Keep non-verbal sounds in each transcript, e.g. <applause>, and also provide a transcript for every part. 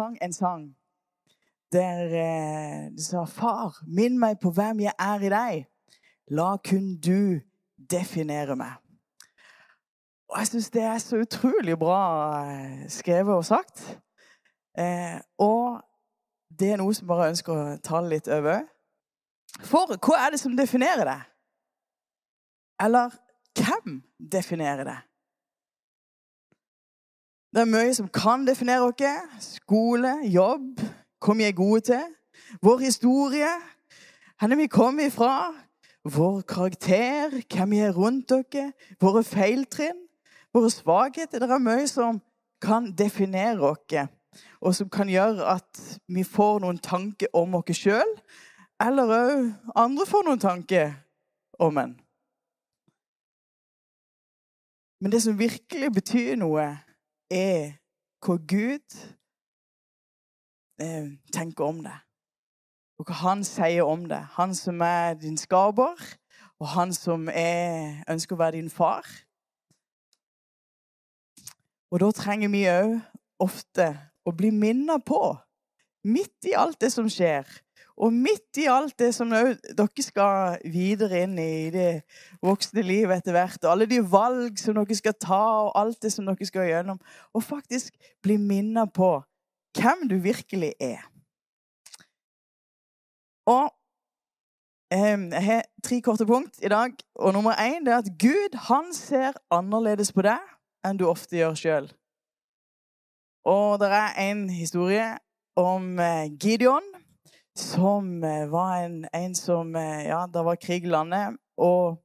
sang en sang der eh, de sa Far, minn meg på hvem jeg er i deg. La kun du definere meg. Og jeg syns det er så utrolig bra eh, skrevet og sagt. Eh, og det er noe som bare ønsker å ta litt over. For hva er det som definerer deg? Eller hvem definerer det? Det er mye som kan definere oss. Skole, jobb, hva vi er gode til. Vår historie, hvor vi kommer ifra. Vår karakter, hvem vi er rundt dere. Våre feiltrinn, våre svakheter. Det er mye som kan definere oss, og som kan gjøre at vi får noen tanker om oss sjøl. Eller òg andre får noen tanker om en. Men det som virkelig betyr noe, er hva Gud eh, tenker om det. Og hva han sier om det. Han som er din skaper, og han som er, ønsker å være din far. Og da trenger vi òg ofte å bli minnet på, midt i alt det som skjer, og midt i alt det som dere skal videre inn i det voksne livet etter hvert, og alle de valg som dere skal ta, og alt det som dere skal gjennom, og faktisk bli minnet på hvem du virkelig er. Og eh, jeg har tre korte punkt i dag. Og nummer én er at Gud han ser annerledes på deg enn du ofte gjør sjøl. Og det er en historie om eh, Gideon som eh, var en, en som eh, Ja, det var krig i landet. Og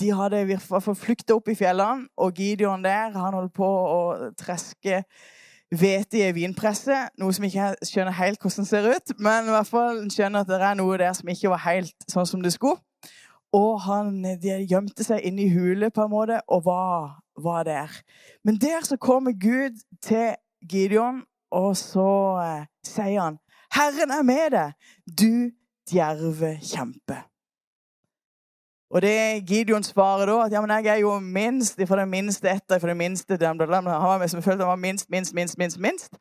de hadde i hvert fall flykta opp i fjellene, og Gideon der han holdt på å treske hvete i ei vinpresse. Noe som ikke skjønner helt hvordan det ser ut, men i hvert fall skjønner at det er noe der som ikke var helt sånn som det skulle. Og han, de gjemte seg inne i hule på en måte og var, var der. Men der så kommer Gud til Gideon, og så eh, sier han Herren er med deg, du djerve kjempe. Og det Gideon svarer da, at ja, men jeg er jo minst fra den minste etter fra den minste Han var med som følte han var minst, minst, minst, minst, minst.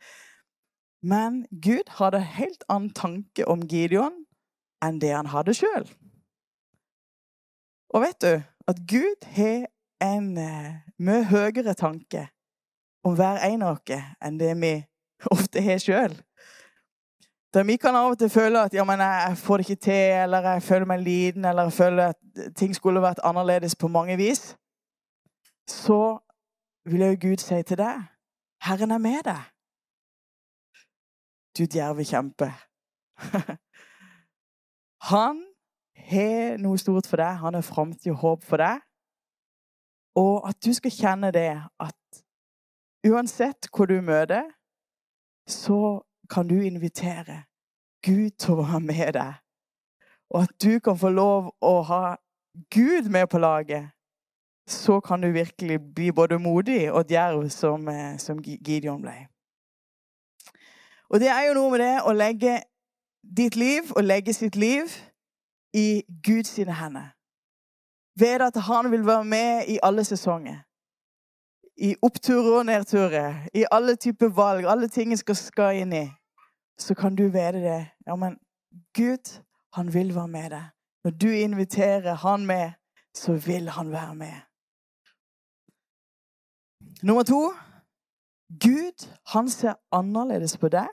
Men Gud hadde helt annen tanke om Gideon enn det han hadde sjøl. Og vet du at Gud har en uh, mye høyere tanke om hver en av oss enn det vi ofte har sjøl. Der vi kan av og til føle at ja, jeg får det ikke til, eller jeg føler meg liten, eller jeg føler at ting skulle vært annerledes på mange vis, så vil jo Gud si til deg Herren er med deg. Du djerve kjempe. <laughs> Han har noe stort for deg. Han har framtid og håp for deg. Og at du skal kjenne det at uansett hvor du møter, så kan du invitere Gud til å være med deg. Og at du kan få lov å ha Gud med på laget. Så kan du virkelig bli både modig og djerv, som, eh, som Gideon ble. Og det er jo noe med det å legge ditt liv og legge sitt liv i Guds hender. Ved at han vil være med i alle sesonger. I oppturer og nedturer. I alle typer valg. Alle ting jeg skal, skal inn i så kan du vite det. Ja, men Gud, han vil være med deg. Når du inviterer han med, så vil han være med. Nummer to Gud, han ser annerledes på deg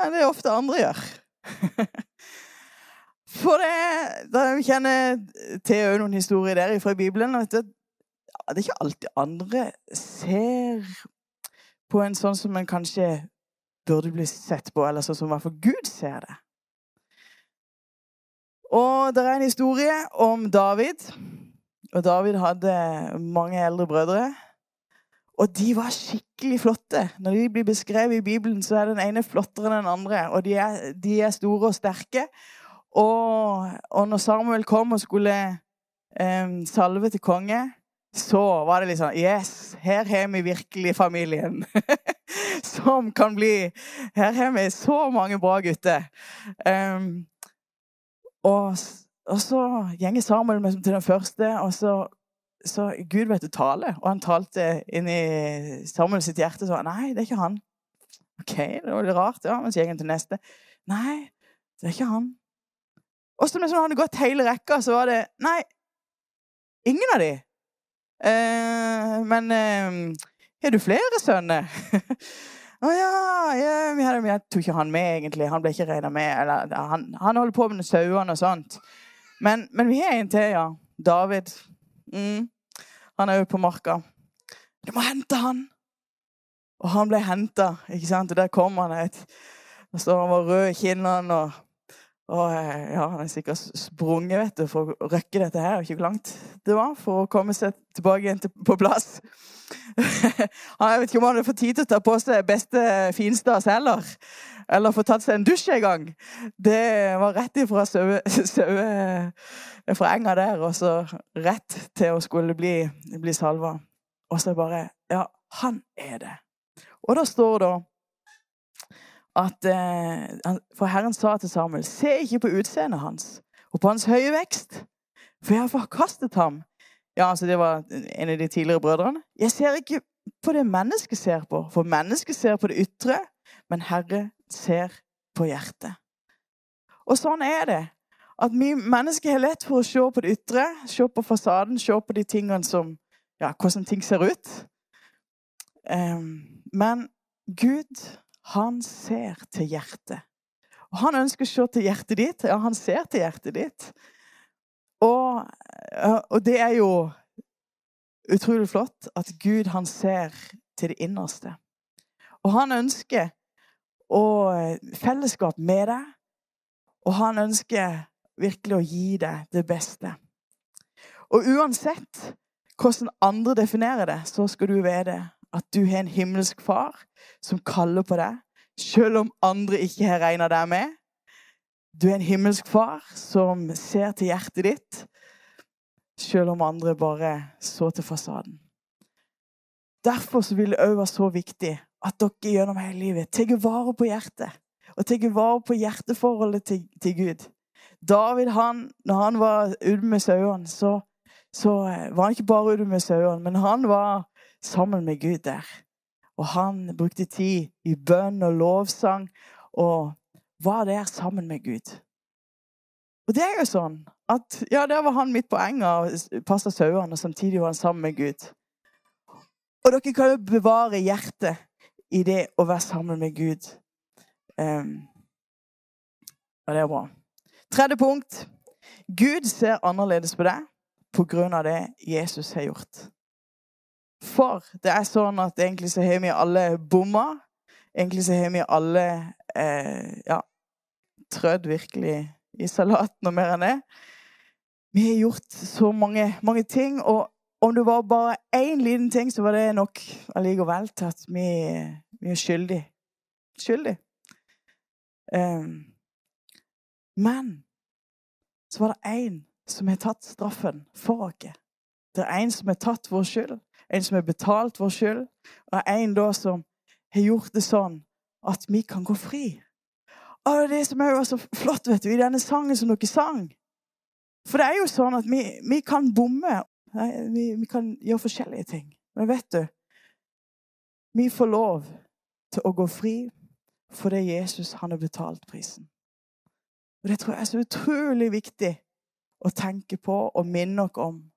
enn det ofte andre gjør. <laughs> For det, da kjenner til noen historier der fra Bibelen. Vet du, det er ikke alltid andre ser på en sånn som en kanskje burde bli sett på, eller sånn som i hvert fall Gud ser det. Og det er en historie om David. Og David hadde mange eldre brødre. Og de var skikkelig flotte. Når de blir beskrevet i Bibelen, så er den ene flottere enn den andre. Og de er, de er store og sterke. Og, og, når Samuel kom og skulle eh, salve til konge, så var det litt sånn Yes, her har vi virkelig familien. <laughs> som kan bli Her har vi så mange bra gutter. Um, og, og, så gjenger Samuel til den første, og så, så Gud vet du taler. Og han talte inn i Samuel sitt hjerte så Nei, det er ikke han. OK, det var litt rart. ja, Men så gikk han til neste. Nei, det er ikke han. Og så mens han hadde gått hele rekka, så var det Nei, ingen av de. Eh, men eh, har du flere sønner? <laughs> Å oh, ja, ja vi hadde, jeg tok ikke han med, egentlig. Han ble ikke regna med. Eller, han, han, holder på med sauene og sånt. Men, men, vi har en til, ja. David. Mm. Han er ute på marka. Du må hente han! Og han ble henta, ikke sant? Og der kom han. Et, og så han var rød i kinnene. Og, og ja, han er sikkert sprunget vet du, for å røkke dette her. Ikke hvor langt det var for å komme seg tilbake igjen til, på plass. <laughs> jeg vet ikke om han hadde fått tid til å ta på seg beste finstas heller. Eller få tatt seg en dusj en gang. Det var rett ifra saue <laughs> fra enga der, og så rett til å skulle bli, bli salva. Og så bare Ja, han er det. Og da står det at eh, For Herren sa til Samuel, se ikke på utseendet hans og på hans høye vekst, for jeg har forkastet ham. Ja, altså Det var en av de tidligere brødrene. Jeg ser ikke på det mennesket ser på, for mennesket ser på det ytre, men Herre ser på hjertet. Og sånn er det. At vi mennesker har lett for å se på det ytre, se på fasaden, se på de tingene som Ja, hvordan ting ser ut. Um, men Gud, han ser til hjertet. Og han ønsker å se til hjertet ditt. Ja, han ser til hjertet ditt. Og, og det er jo utrolig flott at Gud, han ser til det innerste. Og han ønsker å fellesskap med deg. Og han ønsker virkelig å gi deg det beste. Og uansett hvordan andre definerer det, så skal du vite at du har en himmelsk far som kaller på deg, selv om andre ikke har regna deg med. Du er en himmelsk far som ser til hjertet ditt, selv om andre bare så til fasaden. Derfor vil det òg være så viktig at dere gjennom hele livet tar vare på hjertet. Og tar vare på hjerteforholdet til, til Gud. David, han, når han var ute med sauene, så, så, eh, var han ikke bare ute med sauene, men han var sammen med Gud der. Og han brukte tid i bønn og lovsang og var der sammen med Gud. Og det er jo sånn at ja, der var han midt på enga og passa sauene, og samtidig var han sammen med Gud. Og dere kan jo bevare hjertet i det å være sammen med Gud. Um, og det er bra. Tredje punkt. Gud ser annerledes på deg på grunn av det Jesus har gjort. For det er sånn at egentlig så har vi alle bomma. Egentlig så har vi alle eh, ja, trødd virkelig i salaten og mer enn det. Vi har gjort så mange, mange ting, og om det var bare én liten ting, så var det nok allikevel til at vi, vi er skyldige. Skyldig. Um, men så var det én som har tatt straffen for oss. Det er en som har tatt vår skyld, en som har betalt vår skyld, og en da som har gjort det sånn at vi kan gå fri. Og det som er så flott vet du, i denne sangen som dere sang. For det er jo sånn at vi, vi kan bomme. Vi, vi, kan gjøre forskjellige ting. Men vet du Vi får lov til å gå fri fordi Jesus han har betalt prisen. Og Det tror jeg er så utrolig viktig å tenke på og minne oss om.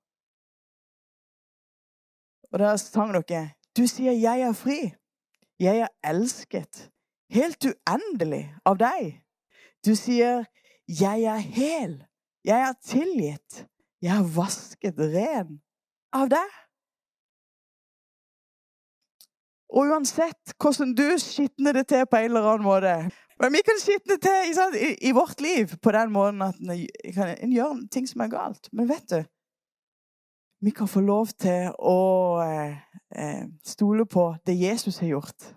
Og der sang dere Du sier 'jeg er fri'. Jeg er elsket. Helt uendelig av deg. Du sier 'jeg er hel'. Jeg er tilgitt. Jeg er vasket ren av deg. Og uansett hvordan du skitner det til på en eller annen måte men vi kan skitne til i, i, vårt liv på den måten at en gjør gjøre ting som er galt. Men vet du Vi kan få lov til å eh, eh, stole på det Jesus har gjort.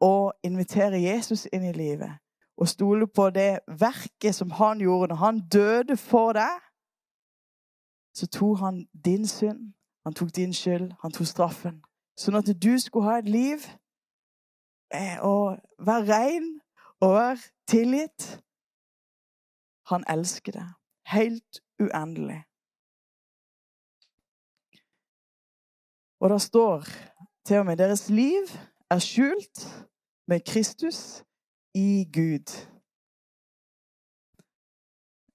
Og invitere Jesus inn i livet. Og stole på det verket som han gjorde når han døde for deg. Så tok han din synd, han tok din skyld, han tok straffen. Sånn at du skulle ha et liv og være rein og være tilgitt. Han elsker deg helt uendelig. Og det står til og med deres liv er skjult med Kristus i Gud.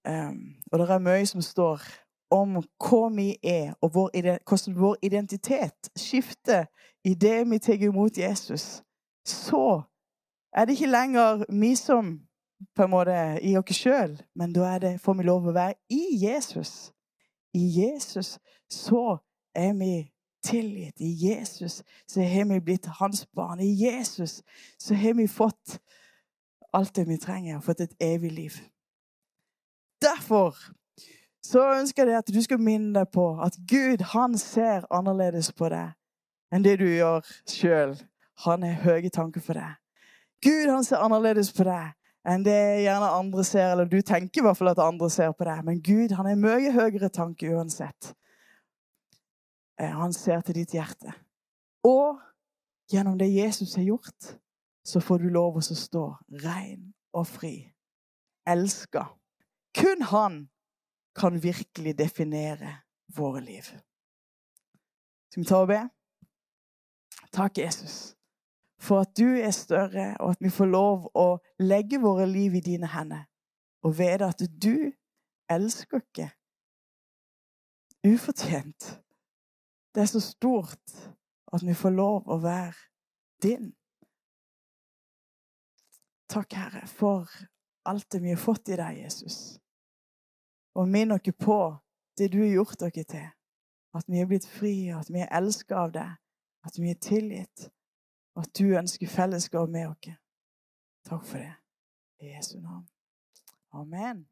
Um, og det er mye som står om hva vi er, og hvordan vår identitet skifter i det vi tar imot Jesus. Så er det ikke lenger vi som på en måte i oss sjøl, men da det, får vi lov å være i Jesus. I Jesus så er vi tilgitt. I Jesus så har vi blitt hans barn. I Jesus så har vi fått alt det vi trenger, fått et evig liv. Derfor så ønsker jeg at du skal minne deg på at Gud han ser annerledes på deg enn det du gjør sjøl. Han har høye tanker for deg. Gud han ser annerledes på deg enn det gjerne andre ser, eller du tenker i hvert fall at andre ser på deg. Men Gud han har mye høyere tanke uansett. Eh, han ser til ditt hjerte. Og gjennom det Jesus har gjort, så får du lov å stå ren og fri. Elska. Kun han kan virkelig definere våre liv. Skal vi ta og be? Takk, Jesus, for at du er større, og at vi får lov å legge våre liv i dine hender. Og vite at du elsker ikke ufortjent. Det er så stort at vi får lov å være din. Takk, Herre, for alt det vi har fått i deg, Jesus. Og minn oss på det du har gjort dere til. At vi er blitt fri, at vi er elsket av deg, at vi er tilgitt, og at du ønsker fellesskap med oss. Takk for det. I Jesu navn. Amen.